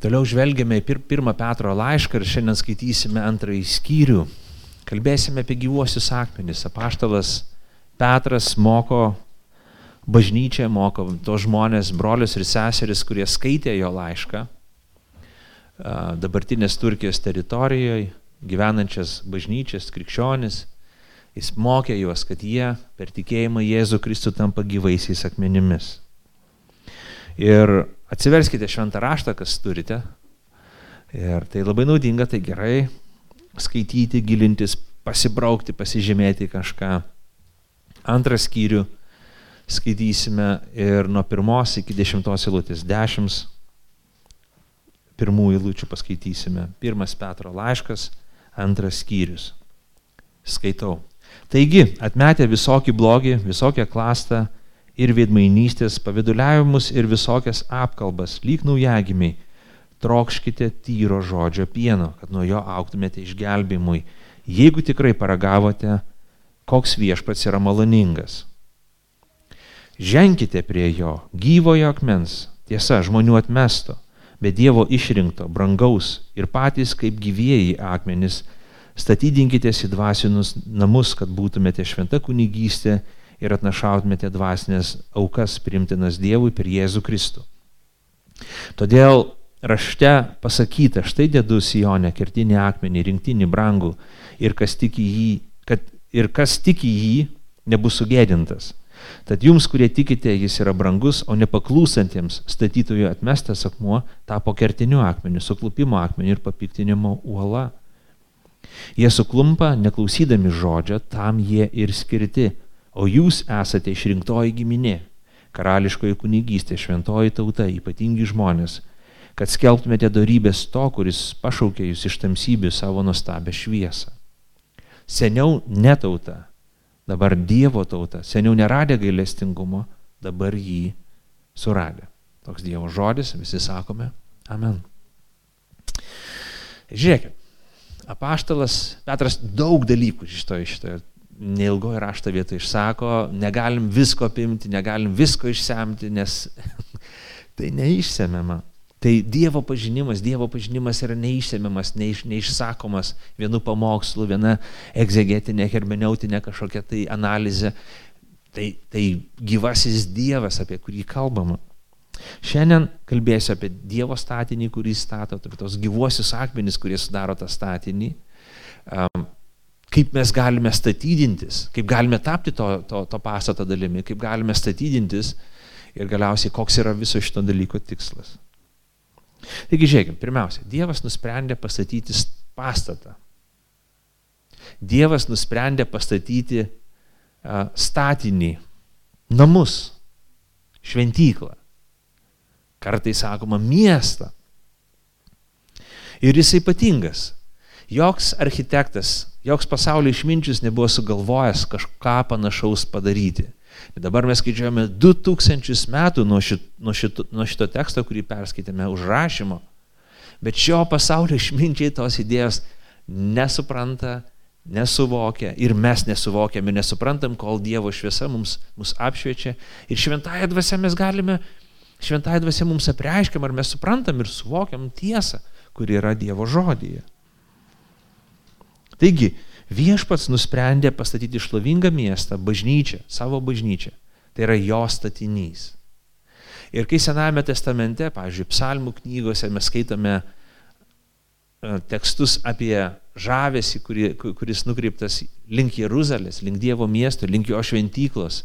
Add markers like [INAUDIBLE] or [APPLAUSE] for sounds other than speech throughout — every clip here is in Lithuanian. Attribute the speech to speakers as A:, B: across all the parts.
A: Toliau žvelgiame į pir pirmą Petro laišką ir šiandien skaitysime antrąjį skyrių. Kalbėsime apie gyvuosius akmenis. Apaštalas Petras moko bažnyčią, moko tos žmonės, brolius ir seseris, kurie skaitė jo laišką dabartinės Turkijos teritorijoje, gyvenančias bažnyčias, krikščionis. Jis mokė juos, kad jie per tikėjimą Jėzų Kristų tampa gyvaisiais akmenimis. Ir atsiverskite šventą raštą, kas turite. Ir tai labai naudinga, tai gerai skaityti, gilintis, pasibraukti, pasižymėti kažką. Antrą skyrių skaitysime ir nuo pirmos iki dešimtos eilutės. Dešimt pirmų eilučių paskaitysime. Pirmas Petro laiškas, antras skyrius. Skaitau. Taigi, atmetę visokį blogį, visokią klastą, ir veidmainystės, paviduliavimus ir visokias apkalbas, lyg naujagimiai, trokškite tyro žodžio pieno, kad nuo jo auktumėte išgelbimui, jeigu tikrai paragavote, koks viešpats yra maloningas. Ženkite prie jo, gyvojo akmens, tiesa, žmonių atmesto, bet Dievo išrinkto, brangaus ir patys kaip gyvieji akmenys, statydinkitės į dvasinus namus, kad būtumėte šventa kunigystė ir atnašautumėte dvasinės aukas primtinas Dievui per Jėzų Kristų. Todėl rašte pasakyta, štai dėdu Sionę, kertinį akmenį, rinktinį brangų ir kas tiki jį, kad ir kas tiki jį, nebus sugėdintas. Tad jums, kurie tikite, jis yra brangus, o nepaklūsantiems statytojų atmestas akmuo tapo kertiniu akmeniu, suklupimo akmeniu ir papiktinimo uola. Jie suklumpa, neklausydami žodžio, tam jie ir skirti, o jūs esate išrinktoji giminė, karališkoji kunigystė, šventoji tauta, ypatingi žmonės, kad skelbtumėte darybės to, kuris pašaukė jūs iš tamsybių savo nuostabę šviesą. Seniau netauta, dabar Dievo tauta, seniau neradė gailestingumo, dabar jį suradė. Toks Dievo žodis, visi sakome, amen. Žiūrėkit, apaštalas Petras daug dalykų šitoje, šitoje neilgoje rašto vietoje išsako, negalim visko apimti, negalim visko išsemti, nes [LAUGHS] tai neišsemiama. Tai Dievo pažinimas, Dievo pažinimas yra neišsemiamas, neiš, neišsakomas vienu pamokslu, viena egzegetinė, hermeneutinė kažkokia tai analizė. Tai, tai gyvasis Dievas, apie kurį kalbama. Šiandien kalbėsiu apie Dievo statinį, kurį stato, apie tos gyvuosius akmenis, kurie sudaro tą statinį. Um, kaip mes galime statydintis, kaip galime tapti to, to, to pastato dalimi, kaip galime statydintis ir galiausiai koks yra viso šito dalyko tikslas. Taigi žiūrėkime, pirmiausia, Dievas nusprendė pastatyti pastatą. Dievas nusprendė pastatyti uh, statinį, namus, šventyklą, kartai sakoma miestą. Ir jis ypatingas. Joks architektas Joks pasaulio išminčius nebuvo sugalvojęs kažką panašaus padaryti. Ir dabar mes skaičiuojame 2000 metų nuo šito, nuo, šito, nuo šito teksto, kurį perskaitėme užrašymo. Bet šio pasaulio išminčiai tos idėjos nesupranta, nesuvokia ir mes nesuvokiam ir nesuprantam, kol Dievo šviesa mums, mus apšviečia. Ir šventąją dvasę mes galime, šventąją dvasę mums apreiškiam, ar mes suprantam ir suvokiam tiesą, kuri yra Dievo žodyje. Taigi, viešpats nusprendė pastatyti šlovingą miestą, bažnyčią, savo bažnyčią. Tai yra jo statinys. Ir kai Senajame testamente, pavyzdžiui, psalmų knygose mes skaitome e, tekstus apie žavesi, kuri, kuris nukreiptas link Jeruzalės, link Dievo miesto, link jo šventyklos.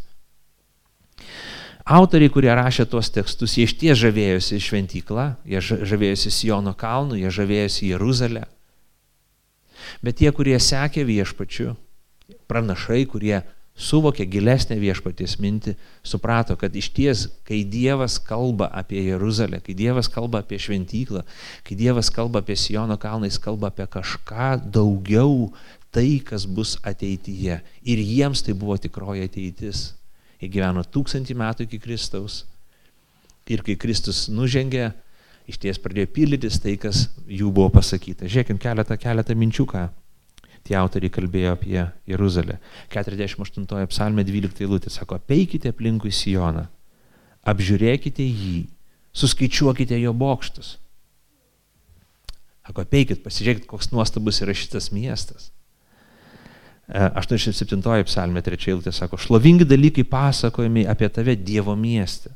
A: Autoriai, kurie rašė tuos tekstus, jie iš ties žavėjosi šventyklą, jie žavėjosi Siono kalnu, jie žavėjosi Jeruzalę. Bet tie, kurie sekė viešpačiu, pranašai, kurie suvokė gilesnę viešpaties mintį, suprato, kad iš ties, kai Dievas kalba apie Jeruzalę, kai Dievas kalba apie šventyklą, kai Dievas kalba apie Siono kalną, jis kalba apie kažką daugiau, tai, kas bus ateityje. Ir jiems tai buvo tikroji ateitis. Jie gyveno tūkstantį metų iki Kristaus. Ir kai Kristus nužengė iš ties pradėjo pildytis tai, kas jų buvo pasakyta. Žiūrėkime keletą, keletą minčių, ką tie autoriai kalbėjo apie Jeruzalę. 48 psalmė 12 eilutė sako, peikite aplinkui Sijoną, apžiūrėkite jį, suskaičiuokite jo bokštus. Sako, apeikit, pasižiūrėkit, koks nuostabus yra šitas miestas. 87 e, psalmė 3 eilutė sako, šlovingi dalykai pasakojami apie tave Dievo mieste.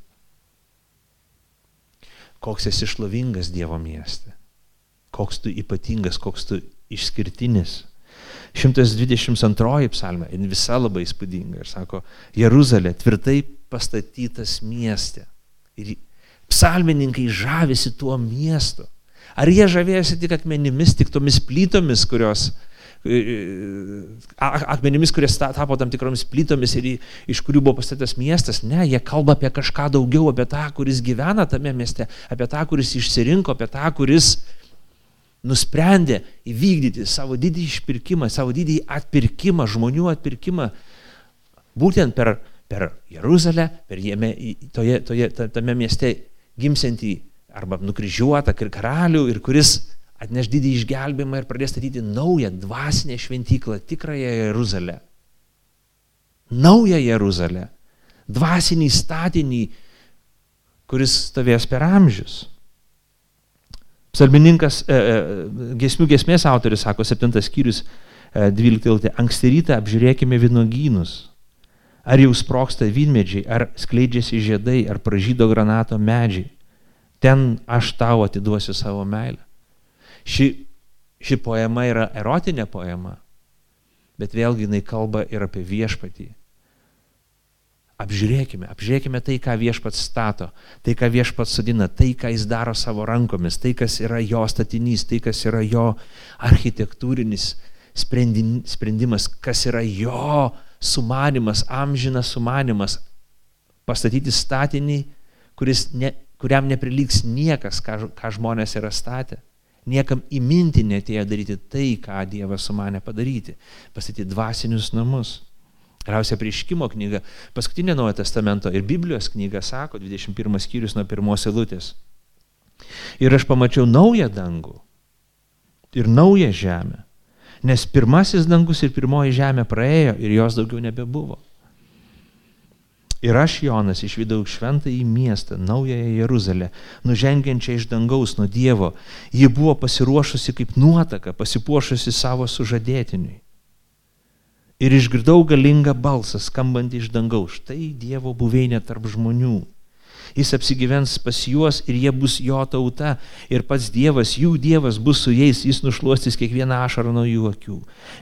A: Koks esi šlovingas Dievo mieste. Koks tu ypatingas, koks tu išskirtinis. 122 psalmė, visa labai įspūdinga ir sako, Jeruzalė tvirtai pastatytas mieste. Ir psalmininkai žavisi tuo miestu. Ar jie žavėjosi tik akmenimis, tik tomis plytomis, kurios akmenimis, kurie tapo tam tikromis plytomis ir iš kurių buvo pastatytas miestas. Ne, jie kalba apie kažką daugiau, apie tą, kuris gyvena tame mieste, apie tą, kuris išsirinko, apie tą, kuris nusprendė įvykdyti savo didį išpirkimą, savo didį atpirkimą, žmonių atpirkimą, būtent per, per Jeruzalę, per jame, toje, toje, tame mieste gimsiantį arba nukryžiuotą karalių ir kuris atneš didį išgelbimą ir pradės statyti naują dvasinę šventyklą, tikrąją Jeruzalę. Naują Jeruzalę. Dvasinį statinį, kuris stovės per amžius. Psalmininkas, e, e, gesmių gesmės autoris sako, septintas skyrius, e, dvyliktą, anksti rytą apžiūrėkime vynogynus. Ar jau sproksta vynmedžiai, ar skleidžiasi žiedai, ar pražydo granato medžiai ten aš tau atiduosiu savo meilę. Ši, ši poema yra erotinė poema, bet vėlgi jinai kalba ir apie viešpatį. Apžiūrėkime, apžiūrėkime tai, ką viešpats stato, tai, ką viešpats sudina, tai, ką jis daro savo rankomis, tai, kas yra jo statinys, tai, kas yra jo architektūrinis sprendimas, kas yra jo sumanimas, amžinas sumanimas, pastatyti statinį, ne, kuriam nepriliks niekas, ką, ką žmonės yra statę. Niekam įminti netėjo daryti tai, ką Dievas sumanė padaryti. Pastatyti dvasinius namus. Galiausia prieškimo knyga, paskutinė Naujo testamento ir Biblijos knyga sako, 21 skyrius nuo pirmos eilutės. Ir aš pamačiau naują dangų ir naują žemę, nes pirmasis dangus ir pirmoji žemė praėjo ir jos daugiau nebebuvo. Ir aš, Jonas, išvydau šventą į miestą, naująją Jeruzalę, nužengiančią iš dangaus nuo Dievo. Ji buvo pasiruošusi kaip nuotaka, pasipuošusi savo sužadėtiniui. Ir išgirdau galingą balsą skambantį iš dangaus. Štai Dievo buveinė tarp žmonių. Jis apsigyvens pas juos ir jie bus jo tauta. Ir pats Dievas, jų Dievas bus su jais, jis nušluostys kiekvieną ašarą nuo jų akių.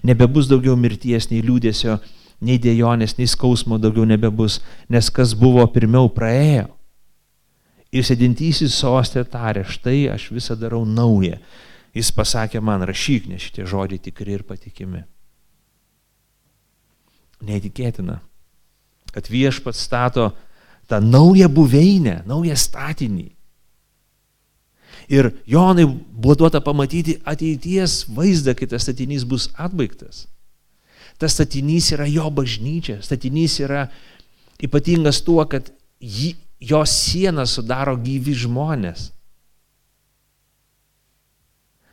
A: Nebebus daugiau mirties nei liūdėsio nei dėjonės, nei skausmo daugiau nebebus, nes kas buvo pirmiau praėjo. Ir sėdintysis sostė tarė, štai aš visą darau naują. Jis pasakė man, rašyk, nes šitie žodžiai tikri ir patikimi. Neįtikėtina, kad viešpats stato tą naują buveinę, naują statinį. Ir Jonai buvo duota pamatyti ateities vaizdą, kai tas statinys bus atbaigtas. Tas statinys yra jo bažnyčia. Statinys yra ypatingas tuo, kad jį, jo sieną sudaro gyvi žmonės.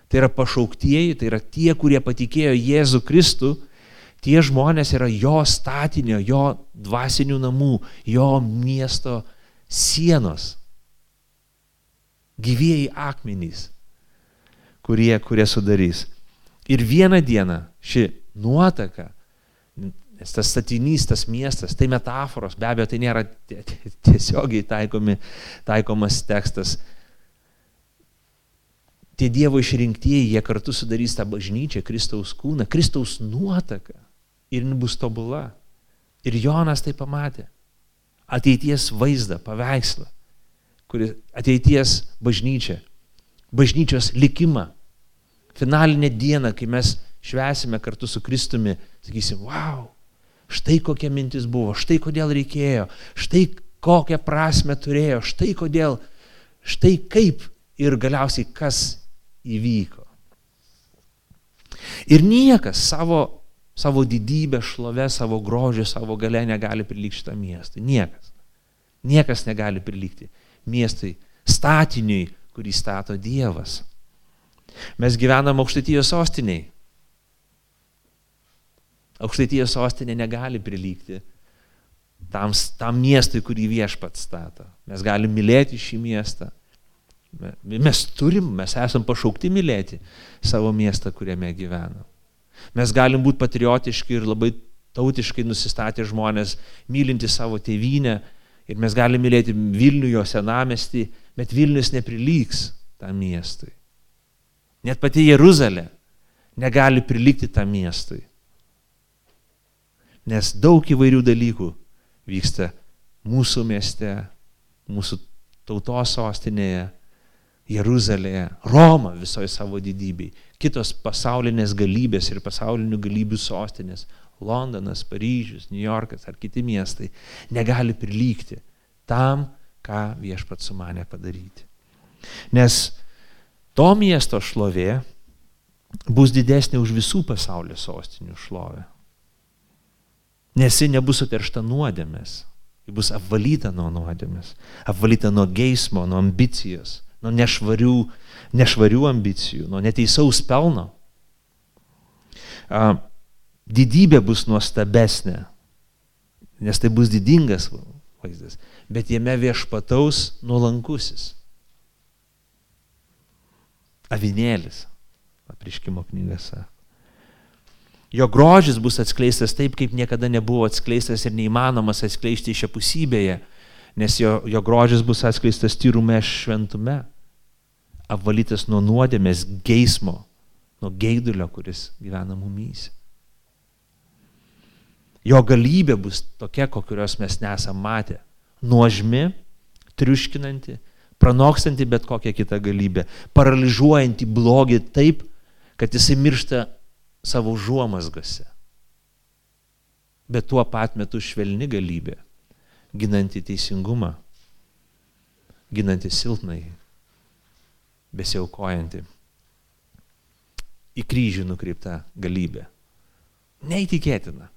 A: Tai yra pašauktieji, tai yra tie, kurie patikėjo Jėzų Kristų, tie žmonės yra jo statinio, jo dvasinių namų, jo miesto sienos. Gyvieji akmenys, kurie, kurie sudarys. Ir vieną dieną ši nuotaka Nes tas statinys, tas miestas, tai metaforos, be abejo, tai nėra tiesiogiai taikomi, taikomas tekstas. Tie Dievo išrinktieji, jie kartu sudarys tą bažnyčią, Kristaus kūną, Kristaus nuotaką ir bus tobula. Ir Jonas tai pamatė. Ateities vaizdą, paveikslą, kuri ateities bažnyčia, bažnyčios likimą, finalinę dieną, kai mes švesime kartu su Kristumi, sakysim, wow, Štai kokia mintis buvo, štai kodėl reikėjo, štai kokią prasme turėjo, štai kodėl, štai kaip ir galiausiai kas įvyko. Ir niekas savo, savo didybę, šlovę, savo grožį, savo galę negali prilygti šitą miestą. Niekas. Niekas negali prilygti miestui, statiniui, kurį stato Dievas. Mes gyvenam aukštatijos sostiniai. Aukštaities sostinė negali prilygti tam, tam miestui, kurį viešpats stato. Mes galim mylėti šį miestą, Mes turim, mes esam pašaukti mylėti savo miestą, kuriame gyvenam. Mes galim būti patriotiški ir labai tautiškai nusistatę žmonės, mylinti savo tėvynę ir mes galim mylėti Vilnių, jo senamestį, bet Vilnius neprilygs tam miestui. Net pati Jeruzalė negali prilygti tam miestui. Nes daug įvairių dalykų vyksta mūsų mieste, mūsų tautos sostinėje, Jeruzalėje, Roma visoje savo didybei, kitos pasaulinės galybės ir pasaulinių galybių sostinės, Londonas, Paryžius, New Yorkas ar kiti miestai, negali prilygti tam, ką viešpat sumanė padaryti. Nes to miesto šlovė bus didesnė už visų pasaulio sostinių šlovę. Nes ji nebus suteršta nuodėmės, ji bus apvalyta nuo nuodėmės, apvalyta nuo geismo, nuo ambicijos, nuo nešvarių, nešvarių ambicijų, nuo neteisaus pelno. A, didybė bus nuostabesnė, nes tai bus didingas vaizdas, bet jame viešpataus nuolankusis avinėlis, apriškimo knygose. Jo grožis bus atskleistas taip, kaip niekada nebuvo atskleistas ir neįmanomas atskleisti šią pusybėje, nes jo, jo grožis bus atskleistas tyrume šventume, apvalytas nuo nuodėmės geismo, nuo geidulio, kuris gyvena mumys. Jo galybė bus tokia, kokios mes nesam matę. Nuožmi, triuškinanti, pranokstanti bet kokią kitą galybę, paralyžiuojanti blogį taip, kad jisai miršta savo užuomasgose. Bet tuo pat metu švelni galybė, ginanti teisingumą, ginanti silpnai, besiaukojanti. Į kryžių nukreipta galybė. Neįtikėtina.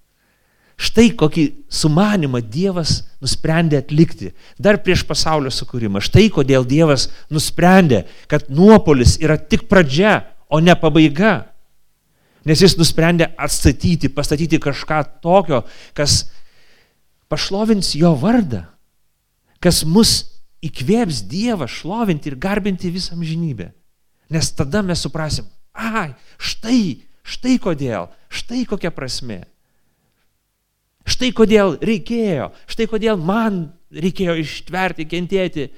A: Štai kokį sumanimą Dievas nusprendė atlikti dar prieš pasaulio sukūrimą. Štai kodėl Dievas nusprendė, kad nuopolis yra tik pradžia, o ne pabaiga. Nes jis nusprendė atstatyti, pastatyti kažką tokio, kas pašlovins jo vardą, kas mus įkvėps Dievą šlovinti ir garbinti visą amžinybę. Nes tada mes suprasim, ai, štai, štai kodėl, štai kokia prasme. Štai kodėl reikėjo, štai kodėl man reikėjo ištverti, kentėti,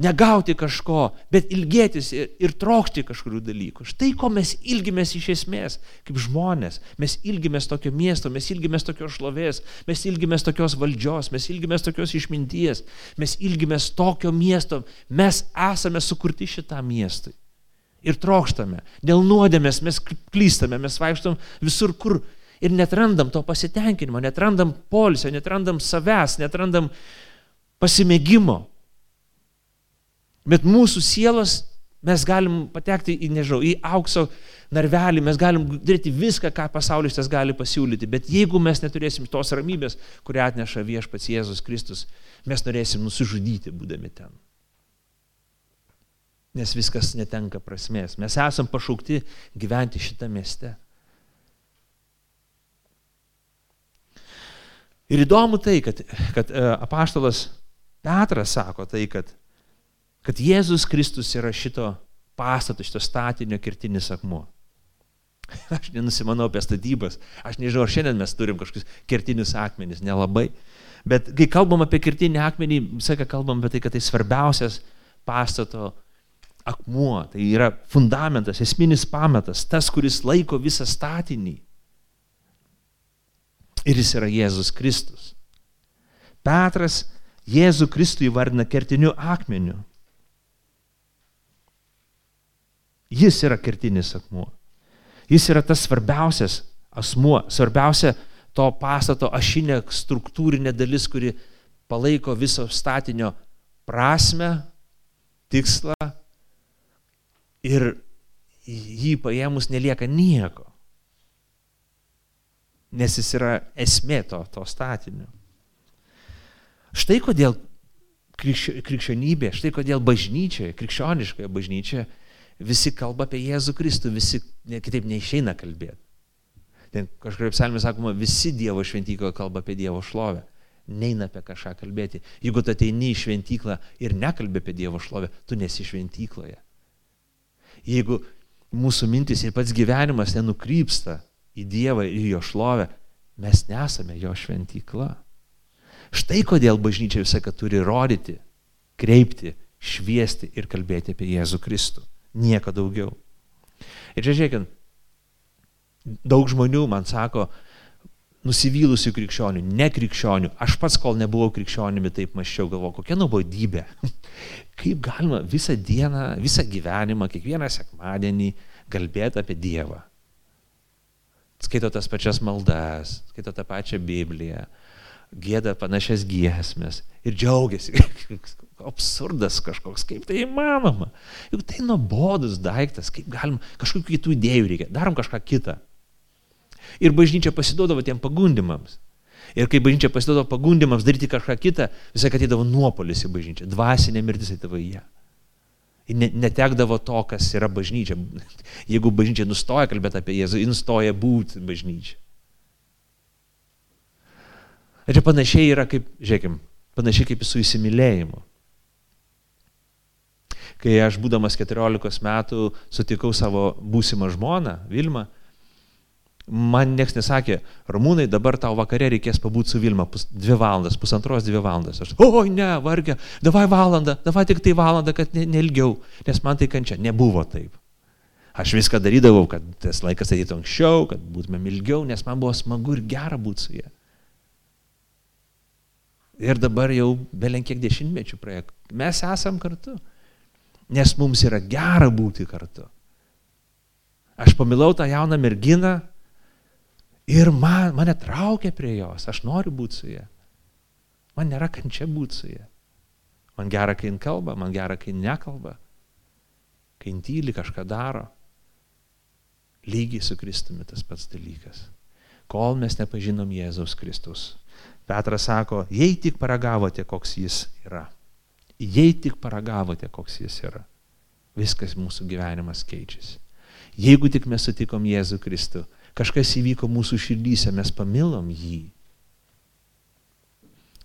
A: negauti kažko, bet ilgėtis ir, ir trokšti kažkurių dalykų. Štai ko mes ilgimės iš esmės, kaip žmonės. Mes ilgimės tokio miesto, mes ilgimės tokios šlovės, mes ilgimės tokios valdžios, mes ilgimės tokios išminties, mes ilgimės tokio miesto. Mes esame sukurti šitam miestui. Ir trokštame. Dėl nuodėmės mes klystame, mes vaikštom visur, kur ir netrandam to pasitenkinimo, netrandam polisio, netrandam savęs, netrandam pasimėgimo. Bet mūsų sielos mes galim patekti į, nežinau, į aukso narvelį, mes galim daryti viską, ką pasaulis tas gali pasiūlyti, bet jeigu mes neturėsim tos ramybės, kurią atneša viešpats Jėzus Kristus, mes norėsim nusižudyti būdami ten. Nes viskas netenka prasmės. Mes esam pašaukti gyventi šitą mieste. Ir įdomu tai, kad, kad e, apaštalas Petras sako tai, kad, kad Jėzus Kristus yra šito pastato, šito statinio kirtinis akmuo. [LAUGHS] Aš nenusimanau apie statybas, aš nežinau, ar šiandien mes turim kažkokius kertinius akmenis, nelabai. Bet kai kalbam apie kertinį akmenį, visą ką kalbam apie tai, kad tai svarbiausias pastato akmuo, tai yra fundamentas, esminis pamatas, tas, kuris laiko visą statinį. Ir jis yra Jėzus Kristus. Petras Jėzų Kristų įvardina kertiniu akmeniu. Jis yra kertinis akmuo. Jis yra tas svarbiausias asmuo, svarbiausia to pastato ašinė struktūrinė dalis, kuri palaiko viso statinio prasme, tikslą ir jį paėmus nelieka nieko nes jis yra esmė to, to statinio. Štai kodėl krikščionybė, štai kodėl bažnyčioje, krikščioniškoje bažnyčioje visi kalba apie Jėzų Kristų, visi ne, kitaip neišeina kalbėti. Ten kažkaip psalmė sakoma, visi Dievo šventykoje kalba apie Dievo šlovę. neina apie kažką kalbėti. Jeigu tu ateini į šventyklą ir nekalbė apie Dievo šlovę, tu nesi šventykloje. Jeigu mūsų mintis ir pats gyvenimas nenukrypsta į Dievą ir jo šlovę, mes nesame jo šventykla. Štai kodėl bažnyčia visą ką turi rodyti, kreipti, šviesti ir kalbėti apie Jėzų Kristų. Nieko daugiau. Ir čia žiūrėkit, daug žmonių man sako, nusivylusių krikščionių, ne krikščionių. Aš pats, kol nebuvau krikščionimi, taip maščiau, galvoju, kokia nuobodybė. [LAUGHS] Kaip galima visą dieną, visą gyvenimą, kiekvieną sekmadienį kalbėti apie Dievą. Skaito tas pačias maldas, skaito tą pačią Bibliją, gėda panašias giesmės ir džiaugiasi. [LAUGHS] Absurdas kažkoks, kaip tai įmanoma. Juk tai nuobodus daiktas, kaip galima, kažkokių kitų idėjų reikia, darom kažką kitą. Ir bažnyčia pasiduodavo tiem pagundimams. Ir kai bažnyčia pasiduodavo pagundimams daryti kažką kitą, visai atėdavo nuopolis į bažnyčią, dvasinė mirtis atėdavo į ją. Ir netekdavo to, kas yra bažnyčia. [LAUGHS] Jeigu bažnyčia nustoja kalbėti apie Jėzų, jis nustoja būti bažnyčia. Ir čia panašiai yra kaip, žiūrėkim, panašiai kaip su įsimylėjimu. Kai aš būdamas 14 metų sutikau savo būsimą žmoną, Vilmą, Man niekas nesakė, Ramūnai, dabar tau vakare reikės pabūti su Vilma pus, dvi valandas, pusantros dvi valandas. Aš, oi ne, vargia, davai valandą, davai tik tai valandą, kad ne, nelgiau, nes man tai kančia. Nebuvo taip. Aš viską darydavau, kad tas laikas ateitų anksčiau, kad būtumėm ilgiau, nes man buvo smagu ir gera būti su jie. Ir dabar jau belenkiek dešimtmečių praėjo. Mes esam kartu, nes mums yra gera būti kartu. Aš pamilau tą jauną merginą, Ir man, mane traukia prie jos, aš noriu būti su ja. Man nėra kančia būti su ja. Man gera, kai jin kalba, man gera, kai jin nekalba, kai jin tyli kažką daro. Lygiai su Kristumi tas pats dalykas. Kol mes nepažinom Jėzaus Kristus. Petras sako, jei tik paragavote, koks jis yra. Jei tik paragavote, koks jis yra. Viskas mūsų gyvenimas keičiasi. Jeigu tik mes sutikom Jėzų Kristų, kažkas įvyko mūsų širdyse, mes pamilom jį.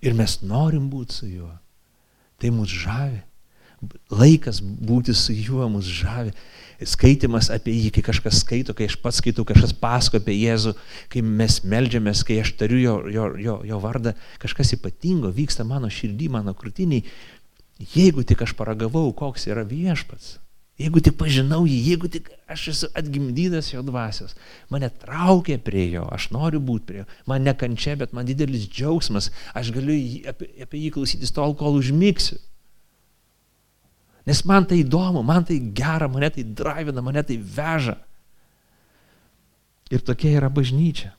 A: Ir mes norim būti su juo. Tai mus žavi. Laikas būti su juo mus žavi. Skaitimas apie jį, kai kažkas skaito, kai aš pats skaitau, kažkas pasako apie Jėzų, kai mes melžiamės, kai aš tariu jo, jo, jo, jo vardą, kažkas ypatingo vyksta mano širdį, mano krūtiniai. Jeigu tik aš paragavau, koks yra viešpats, Jeigu tik pažinau jį, jeigu tik aš esu atgimdytas jo dvasios, mane traukia prie jo, aš noriu būti prie jo, man nekančia, bet man didelis džiaugsmas, aš galiu jį, apie, apie jį klausytis tol, kol užmigsiu. Nes man tai įdomu, man tai gera, mane tai drivina, mane tai veža. Ir tokia yra bažnyčia.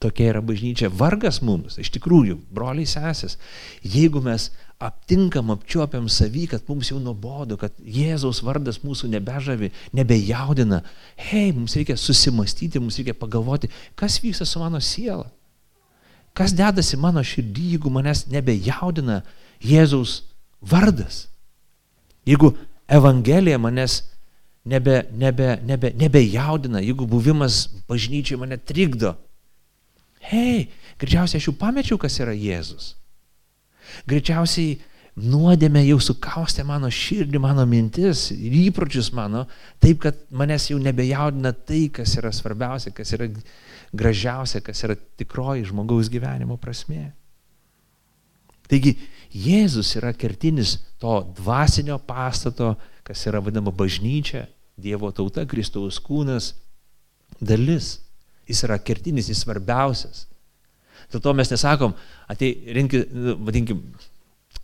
A: Tokia yra bažnyčia. Vargas mums, iš tikrųjų, broliai sesės, jeigu mes aptinkam, apčiuopiam savį, kad mums jau nuobodu, kad Jėzaus vardas mūsų nebežavi, nebejaudina. Hei, mums reikia susimastyti, mums reikia pagalvoti, kas vyksta su mano siela. Kas dedasi mano širdį, jeigu manęs nebejaudina Jėzaus vardas. Jeigu Evangelija manęs nebe, nebe, nebe, nebejaudina, jeigu buvimas bažnyčiai mane trikdo. Hei, greičiausiai aš jau pamečiau, kas yra Jėzus. Greičiausiai nuodėmė jau sukaustė mano širdį, mano mintis ir įpročius mano, taip, kad manęs jau nebejaudina tai, kas yra svarbiausia, kas yra gražiausia, kas yra tikroji žmogaus gyvenimo prasmė. Taigi Jėzus yra kertinis to dvasinio pastato, kas yra vadinama bažnyčia, Dievo tauta, Kristaus kūnas, dalis. Jis yra kertinis, jis svarbiausias. Dėl to mes nesakom, atei, rinki, vadinkim,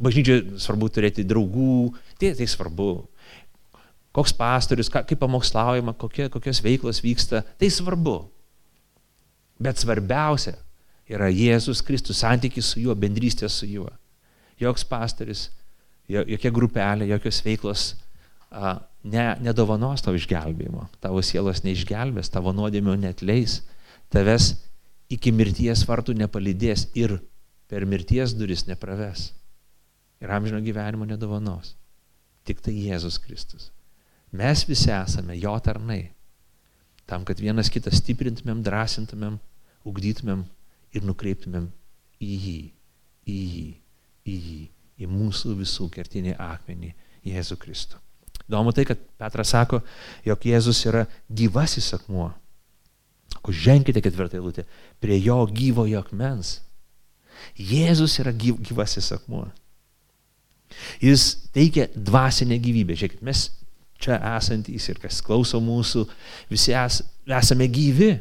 A: bažnyčiai svarbu turėti draugų, tai, tai svarbu. Koks pastorius, ką, kaip pamokslaujama, kokie, kokios veiklos vyksta, tai svarbu. Bet svarbiausia yra Jėzus Kristus, santykis su juo, bendrystė su juo. Joks pastoris, jokia grupelė, jokios veiklos a, ne, nedovanos tavo išgelbėjimo. Tavo sielos neišgelbės, tavo nuodėmio netleis, tavęs iki mirties vartų nepalydės ir per mirties duris nepraves. Ir amžino gyvenimo nedovanos. Tik tai Jėzus Kristus. Mes visi esame jo tarnai. Tam, kad vienas kitą stiprintumėm, drąsintumėm, ugdytumėm ir nukreiptumėm į jį. į jį, į jį, į mūsų visų kertinį akmenį, Jėzų Kristų. Įdomu tai, kad Petras sako, jog Jėzus yra gyvasis akmuo. Ženkite ketvirtą eilutę, prie jo gyvojo akmens. Jėzus yra gyvasis akmuo. Jis teikia dvasinę gyvybę. Žiūrėkit, mes čia esantys ir kas klauso mūsų, visi es, esame gyvi,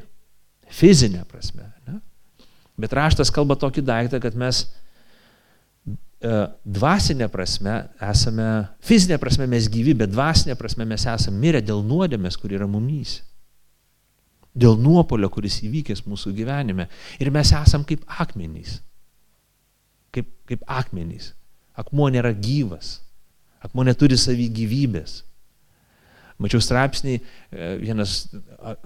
A: fizinė prasme. Ne? Bet raštas kalba tokį daiktą, kad mes e, dvasinė prasme esame, fizinė prasme mes gyvi, bet dvasinė prasme mes esame mirę dėl nuodėmės, kur yra mumys. Dėl nuopolio, kuris įvykęs mūsų gyvenime. Ir mes esam kaip akmenys. Kaip, kaip akmenys. Akmuo nėra gyvas. Akmuo neturi savy gyvybės. Mačiau straipsnį, e, vienas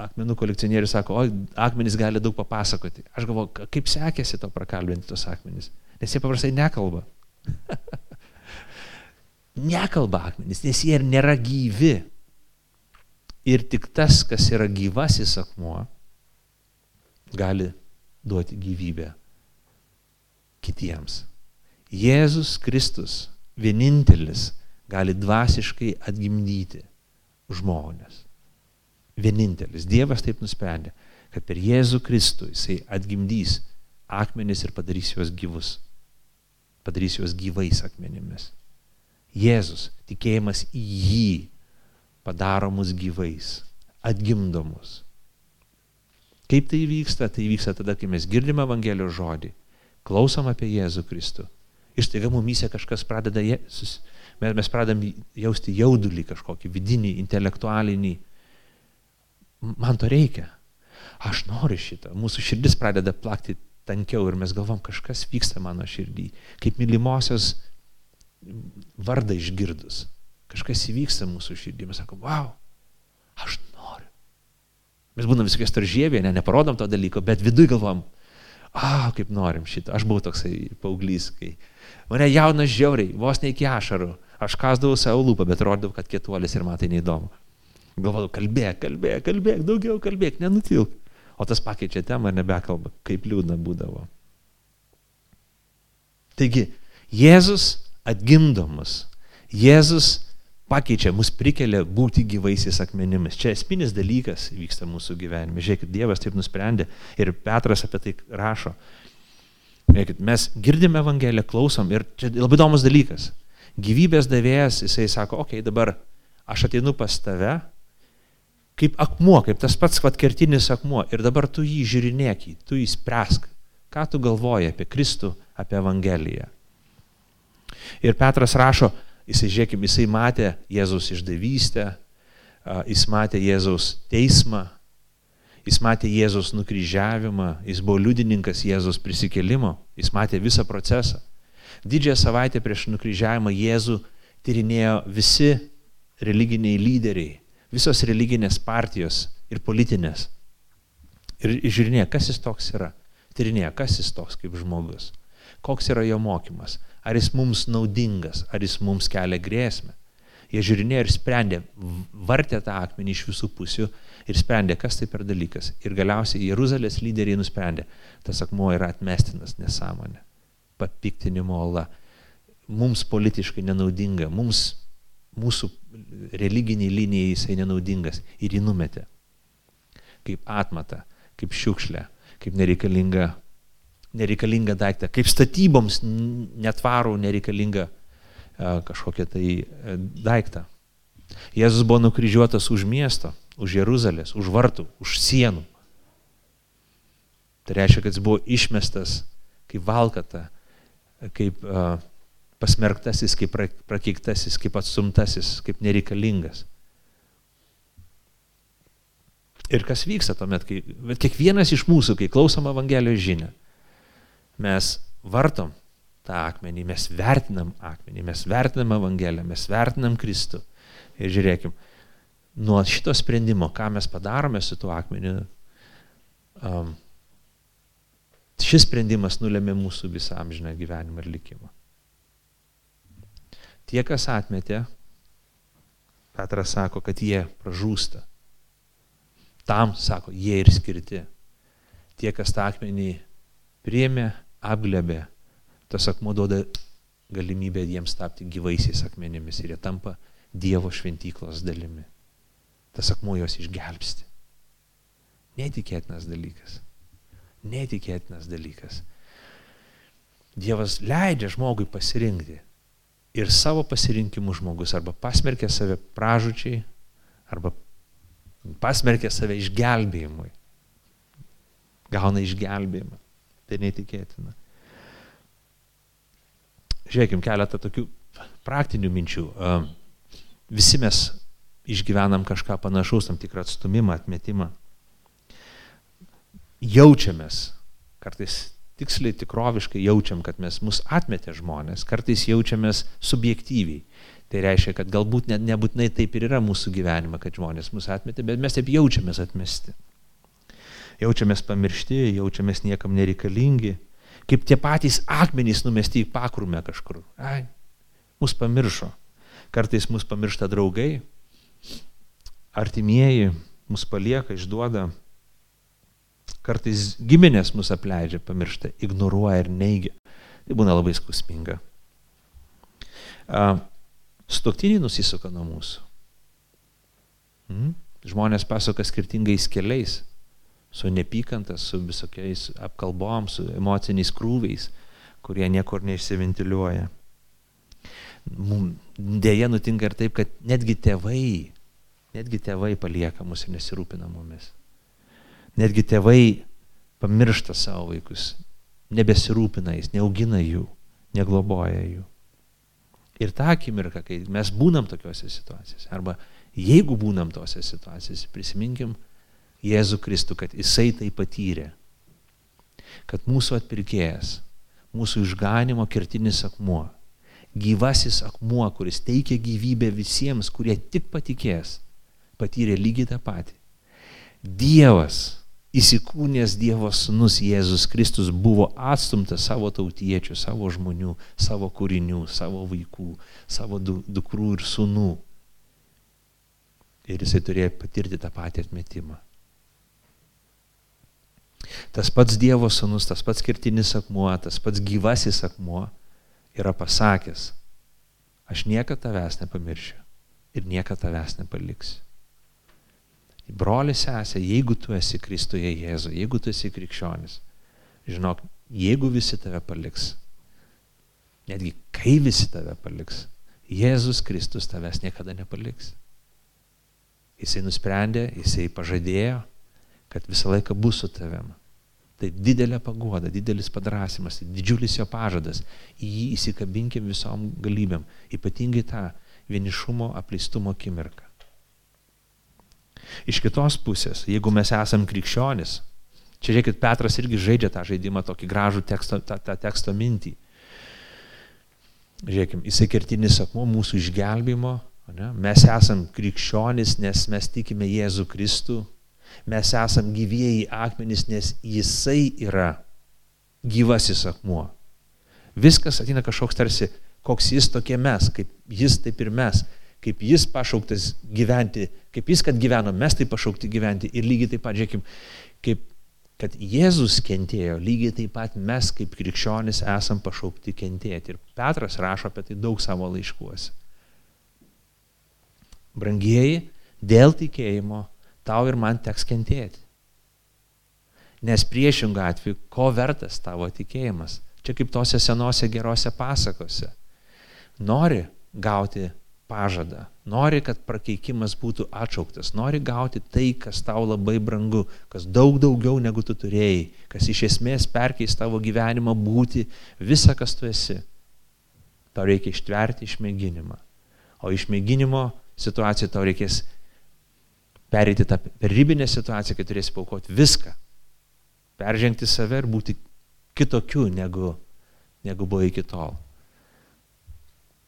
A: akmenų kolekcionierius sako, o akmenys gali daug papasakoti. Aš galvoju, kaip sekėsi to prakalbinti tos akmenys. Nes jie paprastai nekalba. [LAUGHS] nekalba akmenys, nes jie ir nėra gyvi. Ir tik tas, kas yra gyvasis akmuo, gali duoti gyvybę kitiems. Jėzus Kristus vienintelis gali dvasiškai atgimdyti žmonės. Vienintelis. Dievas taip nusprendė, kad per Jėzų Kristų jisai atgimdys akmenis ir padarys juos gyvus. Padarys juos gyvais akmenimis. Jėzus, tikėjimas į jį, padaro mus gyvais, atgimdo mus. Kaip tai vyksta? Tai vyksta tada, kai mes girdime Evangelijos žodį, klausom apie Jėzų Kristų. Ir staiga mumyse kažkas pradeda, mes pradedam jausti jaudulį kažkokį vidinį, intelektualinį. Man to reikia. Aš noriu šitą. Mūsų širdis pradeda plakti tankiau ir mes galvom, kažkas vyksta mano širdį. Kaip mylimosios vardą išgirdus. Kažkas įvyksta mūsų širdį. Mes sakom, wow, aš noriu. Mes būnam visokie staržėvė, ne, neparodom to dalyko, bet viduje galvom, a, kaip norim šitą. Aš buvau toksai paauglys, kai mane jaunas žiauriai, vos ne iki ašarų. Aš kasdavau savo lūpą, bet rodau, kad kietuolis ir man tai neįdomu. Galvodavau, kalbėk, kalbėk, kalbėk, daugiau kalbėk, nenutilk. O tas pakeičia temą ir nebekalba, kaip liūdna būdavo. Taigi, Jėzus atgimdo mus. Jėzus pakeičia, mus prikelia būti gyvaisiais akmenimis. Čia esminis dalykas vyksta mūsų gyvenime. Žiūrėkit, Dievas taip nusprendė ir Petras apie tai rašo. Žiūrėkit, mes girdime Evangeliją, klausom ir čia labai įdomus dalykas gyvybės davėjas, jisai sako, okei, okay, dabar aš ateinu pas tave, kaip akmuo, kaip tas pats vat kertinis akmuo, ir dabar tu jį žiūrinėk, tu jį spręsk, ką tu galvoji apie Kristų, apie Evangeliją. Ir Petras rašo, jisai, žiūrėkim, jisai matė Jėzaus išdavystę, jis matė Jėzaus teismą, jis matė Jėzaus nukryžiavimą, jis buvo liudininkas Jėzaus prisikelimo, jis matė visą procesą. Didžiąją savaitę prieš nukryžiavimą Jėzų tyrinėjo visi religiniai lyderiai, visos religinės partijos ir politinės. Ir žiūrinėjo, kas jis toks yra. Tyrinėjo, kas jis toks kaip žmogus. Koks yra jo mokymas. Ar jis mums naudingas, ar jis mums kelia grėsmę. Jie žiūrinėjo ir sprendė, vartė tą akmenį iš visų pusių ir sprendė, kas tai per dalykas. Ir galiausiai Jeruzalės lyderiai nusprendė, tas akmuo yra atmestinas nesąmonė papiktinimo ola. Mums politiškai nenaudinga, mums, mūsų religiniai linijai jisai nenaudingas ir jį numetė. Kaip atmata, kaip šiukšlė, kaip nereikalinga, nereikalinga daiktą, kaip statyboms netvarų nereikalinga kažkokią tai daiktą. Jėzus buvo nukryžiuotas už miesto, už Jeruzalės, už vartų, už sienų. Tai reiškia, kad jis buvo išmestas kaip valkata kaip pasmerktasis, kaip prakeiktasis, kaip atsumtasis, kaip nereikalingas. Ir kas vyksta tuomet, kai kiekvienas iš mūsų, kai klausom Evangelijos žinią, mes vartom tą akmenį, mes vertinam akmenį, mes vertinam Evangeliją, mes vertinam Kristų. Ir žiūrėkim, nuo šito sprendimo, ką mes padarome su tuo akmeniu, um, Šis sprendimas nulėmė mūsų visą amžiną gyvenimą ir likimą. Tie, kas atmetė, Petras sako, kad jie pražūsta. Tam, sako, jie ir skirti. Tie, kas tą akmenį priėmė, apglebė, tas akmuo duoda galimybę jiems tapti gyvaisiais akmenimis ir jie tampa Dievo šventyklos dalimi. Tas akmuo juos išgelbsti. Neįtikėtinas dalykas. Neįtikėtinas dalykas. Dievas leidžia žmogui pasirinkti. Ir savo pasirinkimu žmogus arba pasmerkia save pražučiai, arba pasmerkia save išgelbėjimui. Gauna išgelbėjimą. Tai neįtikėtina. Žiūrėkim keletą tokių praktinių minčių. Visi mes išgyvenam kažką panašaus, tam tikrą atstumimą, atmetimą. Jaučiamės, kartais tiksliai, tikroviškai jaučiam, kad mes mus atmetė žmonės, kartais jaučiamės subjektyviai. Tai reiškia, kad galbūt net nebūtinai taip ir yra mūsų gyvenime, kad žmonės mus atmetė, bet mes taip jaučiamės atmesti. Jaučiamės pamiršti, jaučiamės niekam nereikalingi, kaip tie patys akmenys numesti į pakrumę kažkur. Ai, mus pamiršo. Kartais mus pamiršta draugai, artimieji, mus palieka, išduoda. Kartais giminės mus apleidžia, pamiršta, ignoruoja ir neigia. Tai būna labai skausminga. Stoktiniai nusisuka nuo mūsų. Hmm? Žmonės pasuka skirtingais keliais, su nepykanta, su visokiais apkalbom, su emociniais krūviais, kurie niekur neišsiventiliuoja. Deja nutinka ir taip, kad netgi tėvai, netgi tėvai palieka mus ir nesirūpina mumis. Netgi tėvai pamiršta savo vaikus, nebesirūpina jais, neaugina jų, negloboja jų. Ir tą akimirką, kai mes būnam tokiuose situacijose, arba jeigu būnam tose situacijose, prisiminkim Jėzų Kristų, kad jisai tai patyrė. Kad mūsų atpirkėjas, mūsų išganimo kertinis akmuo, gyvasis akmuo, kuris teikia gyvybę visiems, kurie tik patikės, patyrė lygiai tą patį. Dievas, įsikūnęs Dievo sunus Jėzus Kristus buvo atstumtas savo tautiečių, savo žmonių, savo kūrinių, savo vaikų, savo dukrų ir sunų. Ir jisai turėjo patirti tą patį atmetimą. Tas pats Dievo sunus, tas pats skirtinis akmuo, tas pats gyvasis akmuo yra pasakęs, aš niekada tavęs nepamiršiu ir niekada tavęs nepaliksiu. Broli sesė, jeigu tu esi Kristuje Jėzu, jeigu tu esi krikščionis, žinok, jeigu visi tave paliks, netgi kai visi tave paliks, Jėzus Kristus tavęs niekada nepaliks. Jisai nusprendė, jisai pažadėjo, kad visą laiką bus su tavim. Tai didelė pagoda, didelis padrasimas, didžiulis jo pažadas. Į jį įsikabinkim visom galybėm, ypatingai tą vienišumo, apleistumo akimirką. Iš kitos pusės, jeigu mes esam krikščionis, čia žiūrėkit, Petras irgi žaidžia tą žaidimą, tokį gražų teksto, tą, tą teksto mintį. Žiūrėkim, jisai kertinis akmuo mūsų išgelbimo, ne? mes esam krikščionis, nes mes tikime Jėzų Kristų, mes esam gyvieji akmenys, nes jisai yra gyvasis akmuo. Viskas ateina kažkoks tarsi, koks jis tokie mes, kaip jis taip ir mes, kaip jis pašauktas gyventi, kaip jis, kad gyveno, mes taip pašaukti gyventi ir lygiai taip pat, žiūrėkim, kaip kad Jėzus kentėjo, lygiai taip pat mes kaip krikščionis esam pašaukti kentėti. Ir Petras rašo apie tai daug savo laiškuose. Brangieji, dėl tikėjimo tau ir man teks kentėti. Nes priešingų atveju, ko vertas tavo tikėjimas? Čia kaip tose senose gerose pasakose. Nori gauti pažadą, nori, kad prakeikimas būtų atšauktas, nori gauti tai, kas tau labai brangu, kas daug daugiau negu tu turėjai, kas iš esmės perkeis tavo gyvenimą būti visą, kas tu esi. Tau reikia ištverti išmėginimą. O išmėginimo situacijoje tau reikės pereiti tą ribinę situaciją, kai turėsi paukoti viską, peržengti save ir būti kitokiu negu, negu buvo iki tol.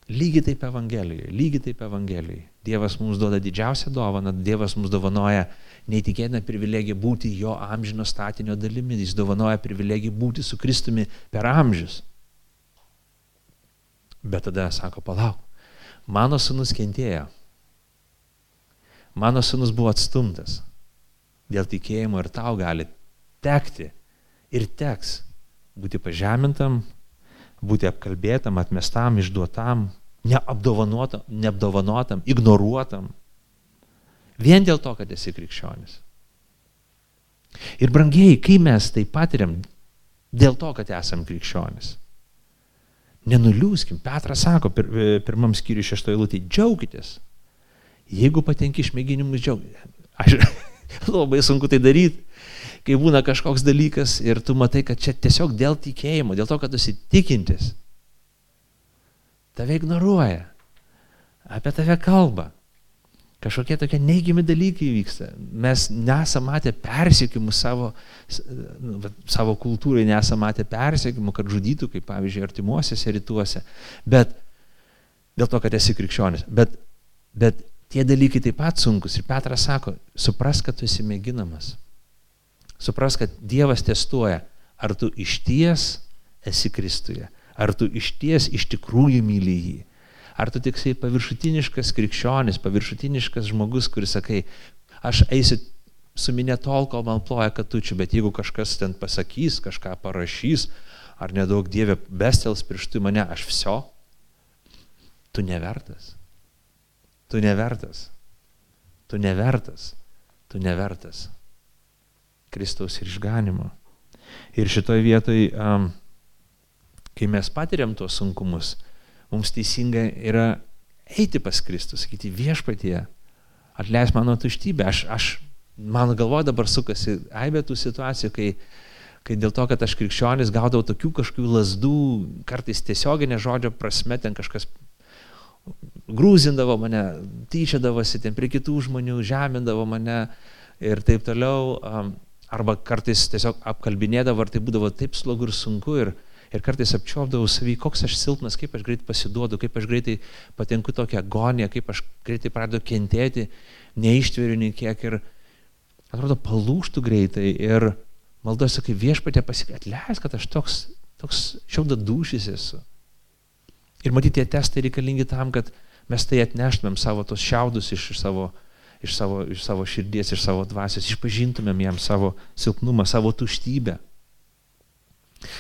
A: Lygiai taip Evangelijoje, lygiai taip Evangelijoje. Dievas mums duoda didžiausią dovaną, Dievas mums dovanoja neįtikėtiną privilegiją būti jo amžino statinio dalimi, jis dovanoja privilegiją būti su Kristumi per amžius. Bet tada sako, palauk, mano sunus kentėjo, Mano sunus buvo atstumtas dėl tikėjimo ir tau gali tekti ir teks būti pažemintam, būti apkalbėtam, atmestam, išduotam, neapdovanotam, neapdovanotam, ignoruotam. Vien dėl to, kad esi krikščionis. Ir brangiai, kai mes tai patiriam dėl to, kad esam krikščionis, nenuliūskim. Petras sako pir, pirmam skyriui šeštoje lūtėje, džiaukitės. Jeigu patenki išmėginimus, džiaukitės. Aš [LAUGHS] labai sunku tai daryti, kai būna kažkoks dalykas ir tu matai, kad čia tiesiog dėl tikėjimo, dėl to, kad tu esi tikintis, tave ignoruoja, apie tave kalba. Kažkokie tokie neigiami dalykai vyksta. Mes nesame matę persiekimų savo, nu, savo kultūrai, nesame matę persiekimų, kad žudytų, kaip pavyzdžiui, artimuosiuose rytuose. Bet dėl to, kad esi krikščionis. Bet, bet tie dalykai taip pat sunkus. Ir Petras sako, supras, kad tu esi mėginamas. Supras, kad Dievas testuoja, ar tu išties esi Kristuje, ar tu išties iš tikrųjų myli jį, ar tu tik esi paviršutiniškas krikščionis, paviršutiniškas žmogus, kuris sakai, aš eisiu su minė tol, kol man ploja katučių, bet jeigu kažkas ten pasakys, kažką parašys, ar nedaug Dievė bestels pirštų mane, aš viso, tu nevertas. Tu nevertas. Tu nevertas. Tu nevertas. Kristaus ir išganimo. Ir šitoje vietoje, um, kai mes patiriam tuos sunkumus, mums teisinga yra eiti pas Kristus, sakyti viešpatie, atleis mano tuštybę. Aš, aš, mano galvo dabar sukasi aibė tų situacijų, kai, kai dėl to, kad aš krikščionis gaudavau tokių kažkokių lasdų, kartais tiesioginė žodžio prasme, ten kažkas grūzindavo mane, tyčiadavosi ten prie kitų žmonių, žemindavo mane ir taip toliau. Arba kartais tiesiog apkalbinėdavo, ar tai būdavo taip slogu ir sunku ir, ir kartais apčiopdavau savį, koks aš silpnas, kaip aš greitai pasiduodu, kaip aš greitai patenku tokią agoniją, kaip aš greitai pradedu kentėti, neištveriu nei kiek ir atrodo palūštų greitai ir maldos sakai viešpatė pasikė, atleis, kad aš toks, toks šiauda dušys esu. Ir matyti, tie testai reikalingi tam, kad mes tai atneštumėm savo tos šiaudus iš, iš savo iš savo, iš savo širdies, iš savo dvasios, išpažintumėm jam savo silpnumą, savo tuštybę,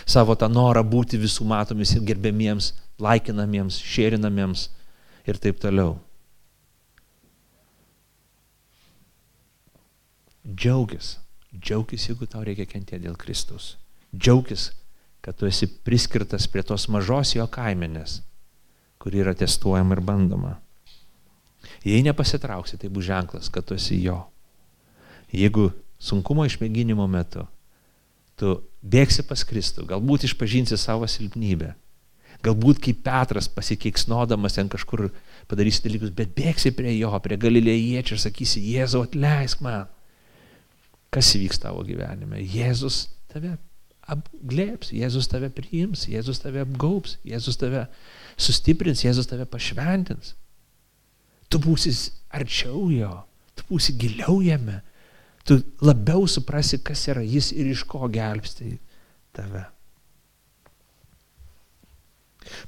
A: savo tą norą būti visų matomis ir gerbėmiems, laikinamiems, šėrinamiems ir taip toliau. Džiaugis, džiaugis, jeigu tau reikia kentėti dėl Kristaus. Džiaugis, kad tu esi priskirtas prie tos mažos jo kaimenės, kuri yra testuojama ir bandoma. Jei nepasitrauksi, tai bus ženklas, kad tu esi jo. Jeigu sunkumo išmėginimo metu tu bėgsi pas Kristų, galbūt išpažinsi savo silpnybę, galbūt kaip Petras pasikeiksnodamas ten kažkur padarysi dalykus, bet bėgsi prie jo, prie galilėjiečių ir sakysi, Jėzau atleisk man. Kas įvyks tavo gyvenime? Jėzus tave apglėps, Jėzus tave priims, Jėzus tave apgaups, Jėzus tave sustiprins, Jėzus tave pašventins tu būsi arčiau jo, tu būsi giliau jame, tu labiau suprasi, kas yra jis ir iš ko gelbsti tave.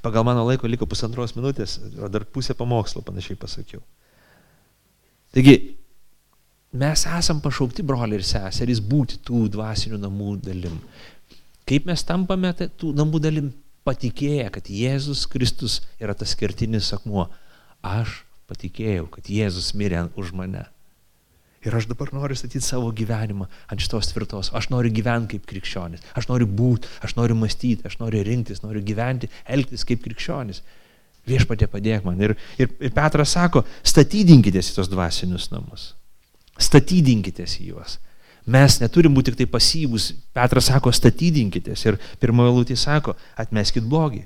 A: Pagal mano laiko liko pusantros minutės, o dar pusę pamokslo panašiai pasakiau. Taigi, mes esam pašaukti, broliai ir seserys, būti tų dvasinių namų dalim. Kaip mes tampame tų namų dalim? Patikėję, kad Jėzus Kristus yra tas kertinis akmuo. Aš patikėjau, kad Jėzus mirė už mane. Ir aš dabar noriu statyti savo gyvenimą ant šitos tvirtos. Aš noriu gyventi kaip krikščionis. Aš noriu būti, aš noriu mąstyti, aš noriu rinktis, noriu gyventi, elgtis kaip krikščionis. Viešpatė padėk man. Ir, ir, ir Petras sako, statydinkitės į tos dvasinius namus. Statydinkitės į juos. Mes neturim būti tik tai pasyvus. Petras sako, statydinkitės. Ir pirmoje lūtė sako, atmeskit blogį.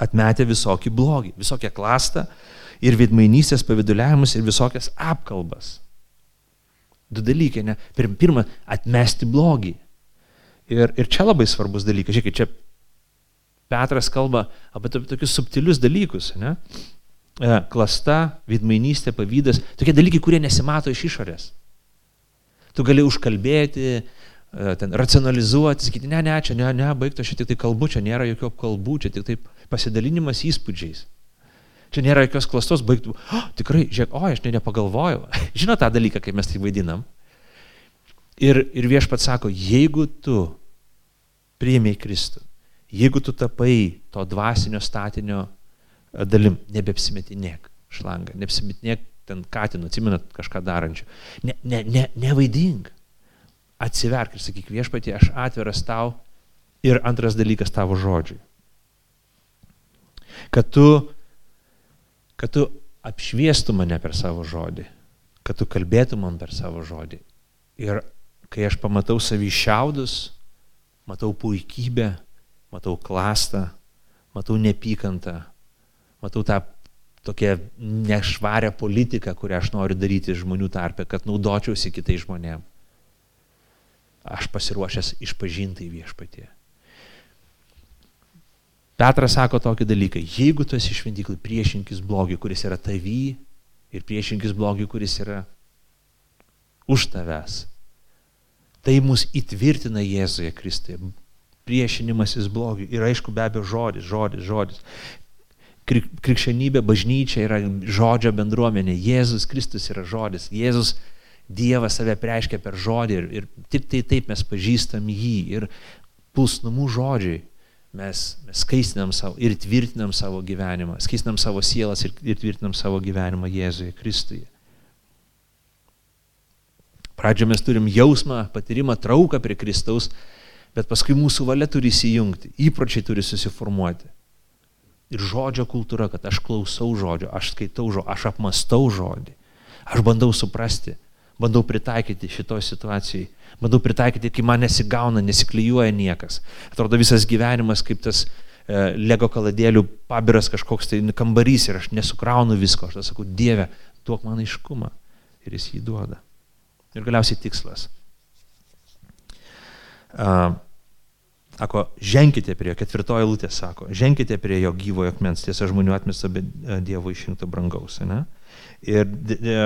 A: Atmetę visokį blogį, visokią klastą, ir vidmainystės paviduliavimus ir visokias apkalbas. Du dalykai, ne? Pirma, atmesti blogį. Ir, ir čia labai svarbus dalykas. Žiūrėkit, čia Petras kalba apie tokius subtilius dalykus, ne? E, klasta, vidmainystė, pavydas, tokie dalykai, kurie nesimato iš išorės. Tu gali užkalbėti, e, ten racionalizuoti, sakyti, ne, ne, čia, ne, ne, baigto, aš tik tai kalbu, čia nėra jokių apkalbų, čia tik taip pasidalinimas įspūdžiais. Čia nėra jokios klastos baigtų. Oh, tikrai, žiūrėk, o, aš ne nepagalvojau. [LAUGHS] Žinot tą dalyką, kai mes tai vaidinam. Ir, ir viešpat sako, jeigu tu priėmėjai Kristų, Jeigu tu tapai to dvasinio statinio e, dalim, nebepsimetinėk šlangą, neapsimetinėk ten katinu, atsimenat kažką darančių. Ne, ne, ne, nevaidink. Atsiverk ir sakyk viešpatie, aš atviras tau ir antras dalykas tavo žodžiai. Kad tu, kad tu apšviestų mane per savo žodį, kad tu kalbėtų man per savo žodį. Ir kai aš pamatau savį šiaudus, matau puikybę, matau klastą, matau nepykantą, matau tą tokią nešvarę politiką, kurią aš noriu daryti žmonių tarpe, kad naudočiausi kitais žmonėm. Aš pasiruošęs išpažinti į viešpatie. Petras sako tokį dalyką, jeigu tu esi šventyklai priešinkis blogiui, kuris yra tavy ir priešinkis blogiui, kuris yra už tavęs, tai mus įtvirtina Jėzuje Kristuje. Priešinimasis blogiui. Ir aišku, be abejo, žodis, žodis, žodis krikščionybė, bažnyčia yra žodžio bendruomenė, Jėzus Kristus yra žodis, Jėzus Dievas save preiškia per žodį ir, ir tik tai taip mes pažįstam jį. Ir pusnumų žodžiai mes, mes skaistinam savo ir tvirtinam savo gyvenimą, skaistinam savo sielas ir, ir tvirtinam savo gyvenimą Jėzuje Kristuje. Pradžioje mes turim jausmą, patyrimą, trauką prie Kristaus, bet paskui mūsų valia turi įsijungti, įpročiai turi susiformuoti ir žodžio kultūra, kad aš klausau žodžio, aš skaitau žodžio, aš apmastau žodį, aš bandau suprasti, bandau pritaikyti šitoj situacijai, bandau pritaikyti, kai man nesigauna, nesiklyjuoja niekas. Atrodo visas gyvenimas kaip tas e, lego kaladėlių pabiras kažkoks tai kambarys ir aš nesukraunu visko, aš sakau, Dieve, duok man aiškumą ir jis jį duoda. Ir galiausiai tikslas. Uh, Sako, ženkite prie jo, ketvirtoji lūtė sako, ženkite prie jo gyvojo akmens, tiesa žmonių atmesta, bet e, Dievo išrinkto brangaus. Ne? Ir de, de,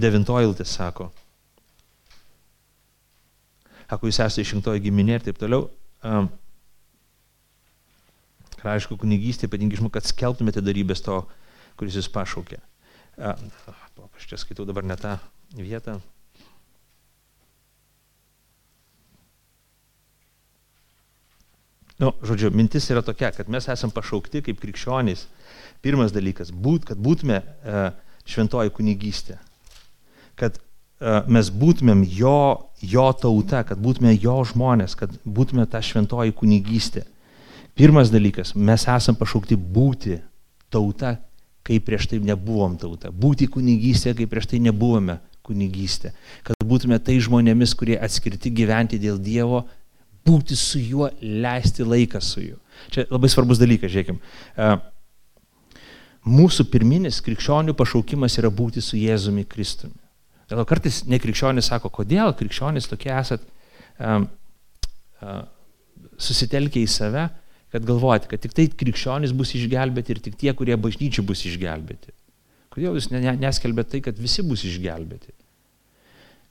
A: devintoji lūtė sako, sako, jūs esate išrinktoji giminė ir taip toliau. Um, aišku, kunigystė, ypatingai žmonių, kad skelbtumėte darybės to, kuris jūs pašaukė. Uh, aš čia skaitau dabar ne tą vietą. Nu, žodžiu, mintis yra tokia, kad mes esame pašaukti kaip krikščionys. Pirmas dalykas, būt, kad būtume e, šventoji kunigystė. Kad e, mes būtumėm jo, jo tauta, kad būtume jo žmonės, kad būtume ta šventoji kunigystė. Pirmas dalykas, mes esame pašaukti būti tauta, kai prieš tai nebuvom tauta. Būti kunigystė, kai prieš tai nebuvome kunigystė. Kad būtume tai žmonėmis, kurie atskirti gyventi dėl Dievo būti su juo, leisti laiką su juo. Čia labai svarbus dalykas, žiūrėkim. E, mūsų pirminis krikščionių pašaukimas yra būti su Jėzumi Kristumi. Dėl kartais nekrikščionis sako, kodėl krikščionis tokie esat um, uh, susitelkę į save, kad galvojate, kad tik tai krikščionis bus išgelbėti ir tik tie, kurie bažnyčiai bus išgelbėti. Kodėl jūs neskelbėte tai, kad visi bus išgelbėti?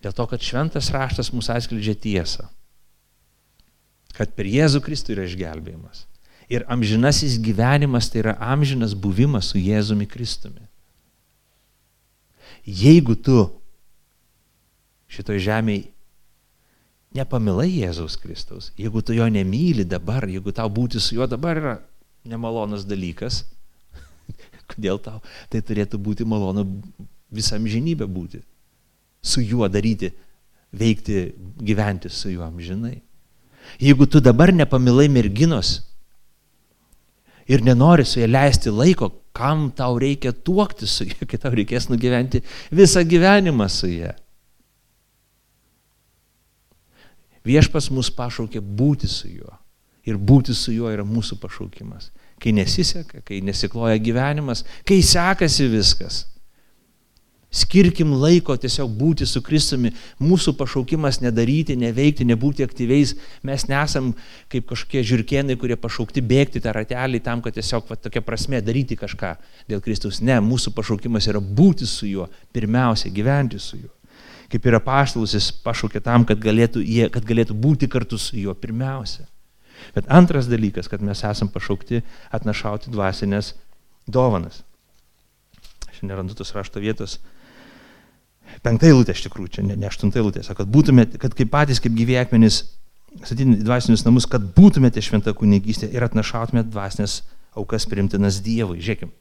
A: Dėl to, kad šventas raštas mūsų atskleidžia tiesą kad per Jėzų Kristų yra išgelbėjimas. Ir amžinasis gyvenimas tai yra amžinas buvimas su Jėzumi Kristumi. Jeigu tu šitoj žemėje nepamilai Jėzaus Kristaus, jeigu tu jo nemyli dabar, jeigu tau būti su juo dabar yra nemalonus dalykas, [LAUGHS] kodėl tau tai turėtų būti malonu visam žinybę būti, su juo daryti, veikti, gyventi su juo amžinai. Jeigu tu dabar nepamilai merginos ir nenori su ja leisti laiko, kam tau reikia tuokti su ja, [LAUGHS] kai tau reikės nugyventi visą gyvenimą su ja. Viešpas mus pašaukė būti su juo. Ir būti su juo yra mūsų pašaukimas. Kai nesiseka, kai nesikloja gyvenimas, kai sekasi viskas Skirkim laiko tiesiog būti su Kristumi. Mūsų pašaukimas nedaryti, neveikti, nebūti aktyviais. Mes nesam kaip kažkokie žirkienai, kurie pašaukti bėgti tą ratelį tam, kad tiesiog va, tokia prasme daryti kažką dėl Kristaus. Ne, mūsų pašaukimas yra būti su juo, pirmiausia, gyventi su juo. Kaip yra paštalus, jis pašaukė tam, kad galėtų, jie, kad galėtų būti kartu su juo pirmiausia. Bet antras dalykas, kad mes esam pašaukti atnašauti dvasinės dovanas. Aš nerandu tos rašto vietos Penkta eilutė iš tikrųjų, čia ne, ne aštunta eilutė, sako, kad būtumėte, kad kaip patys, kaip gyvi akmenys statydami dvasinius namus, kad būtumėte šventa kunigystė ir atnašautumėte dvasinės aukas primtinas Dievui. Žiūrėkime.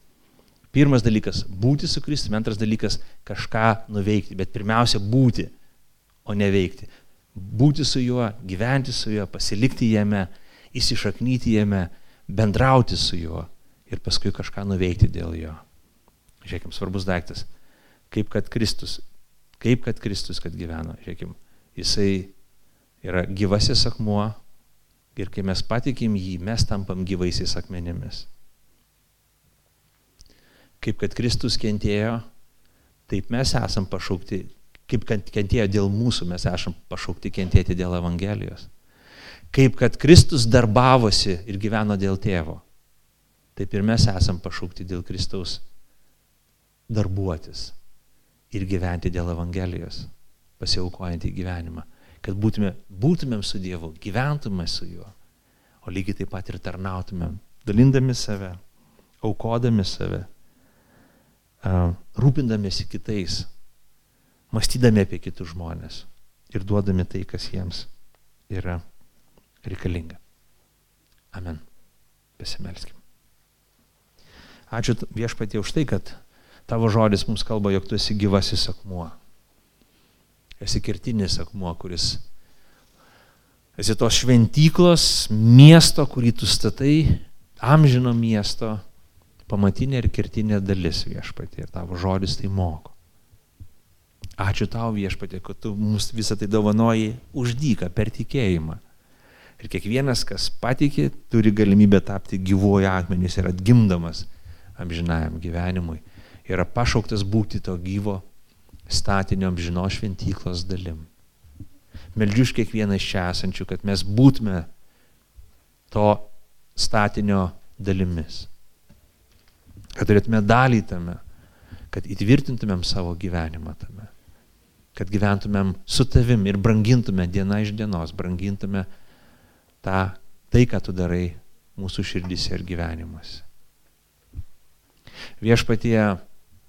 A: Pirmas dalykas - būti su Kristumi, antras dalykas - kažką nuveikti, bet pirmiausia - būti, o ne veikti. Būti su juo, gyventi su juo, pasilikti jame, įsišaknyti jame, bendrauti su juo ir paskui kažką nuveikti dėl jo. Žiūrėkime, svarbus daiktas. Kaip kad Kristus, kaip kad Kristus, kad gyveno. Žiūrėkime, jisai yra gyvasis akmuo ir kai mes patikim jį, mes tampam gyvaisiais akmenimis. Kaip kad Kristus kentėjo, taip mes esam pašaukti, kaip kad kentėjo dėl mūsų, mes esam pašaukti kentėti dėl Evangelijos. Kaip kad Kristus darbavosi ir gyveno dėl tėvo, taip ir mes esam pašaukti dėl Kristaus darbuotis ir gyventi dėl Evangelijos, pasiaukojant į gyvenimą kad būtume, būtumėm su Dievu, gyventume su juo, o lygiai taip pat ir tarnautumėm, dalindami save, aukodami save, rūpindamėsi kitais, mąstydami apie kitus žmonės ir duodami tai, kas jiems yra reikalinga. Amen. Pasimelskim. Ačiū viešpatie už tai, kad tavo žodis mums kalba, jog tu esi gyvasis akmuo esi kertinis akmuo, kuris esi tos šventyklos, miesto, kurį tu statai, amžino miesto, pamatinė ir kertinė dalis viešpatė ir tavo žodis tai moko. Ačiū tau viešpatė, kad tu mums visą tai dovanoji uždyką per tikėjimą. Ir kiekvienas, kas patikė, turi galimybę tapti gyvuoju akmenys ir atgimdamas amžinajam gyvenimui. Yra pašauktas būti to gyvo statinio amžino šventyklos dalim. Meldžiu iš kiekvieną iš čia esančių, kad mes būtume to statinio dalimis. Kad turėtume dalį tame, kad įtvirtintumėm savo gyvenimą tame. Kad gyventumėm su tavim ir brangintume diena iš dienos, brangintume tą, tai, ką tu darai mūsų širdise ir gyvenimuose. Viešpatie,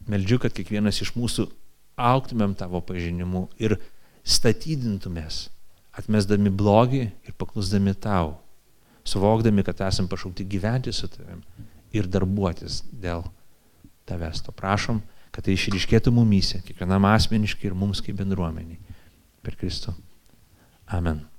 A: meldžiu, kad kiekvienas iš mūsų auktumėm tavo pažinimu ir statydintumės, atmesdami blogį ir paklusdami tau, suvokdami, kad esam pašaukti gyventi su tavim ir darbuotis dėl tavęs. To prašom, kad tai išryškėtų mumyse, kiekvienam asmeniškai ir mums kaip bendruomeniai. Per Kristų. Amen.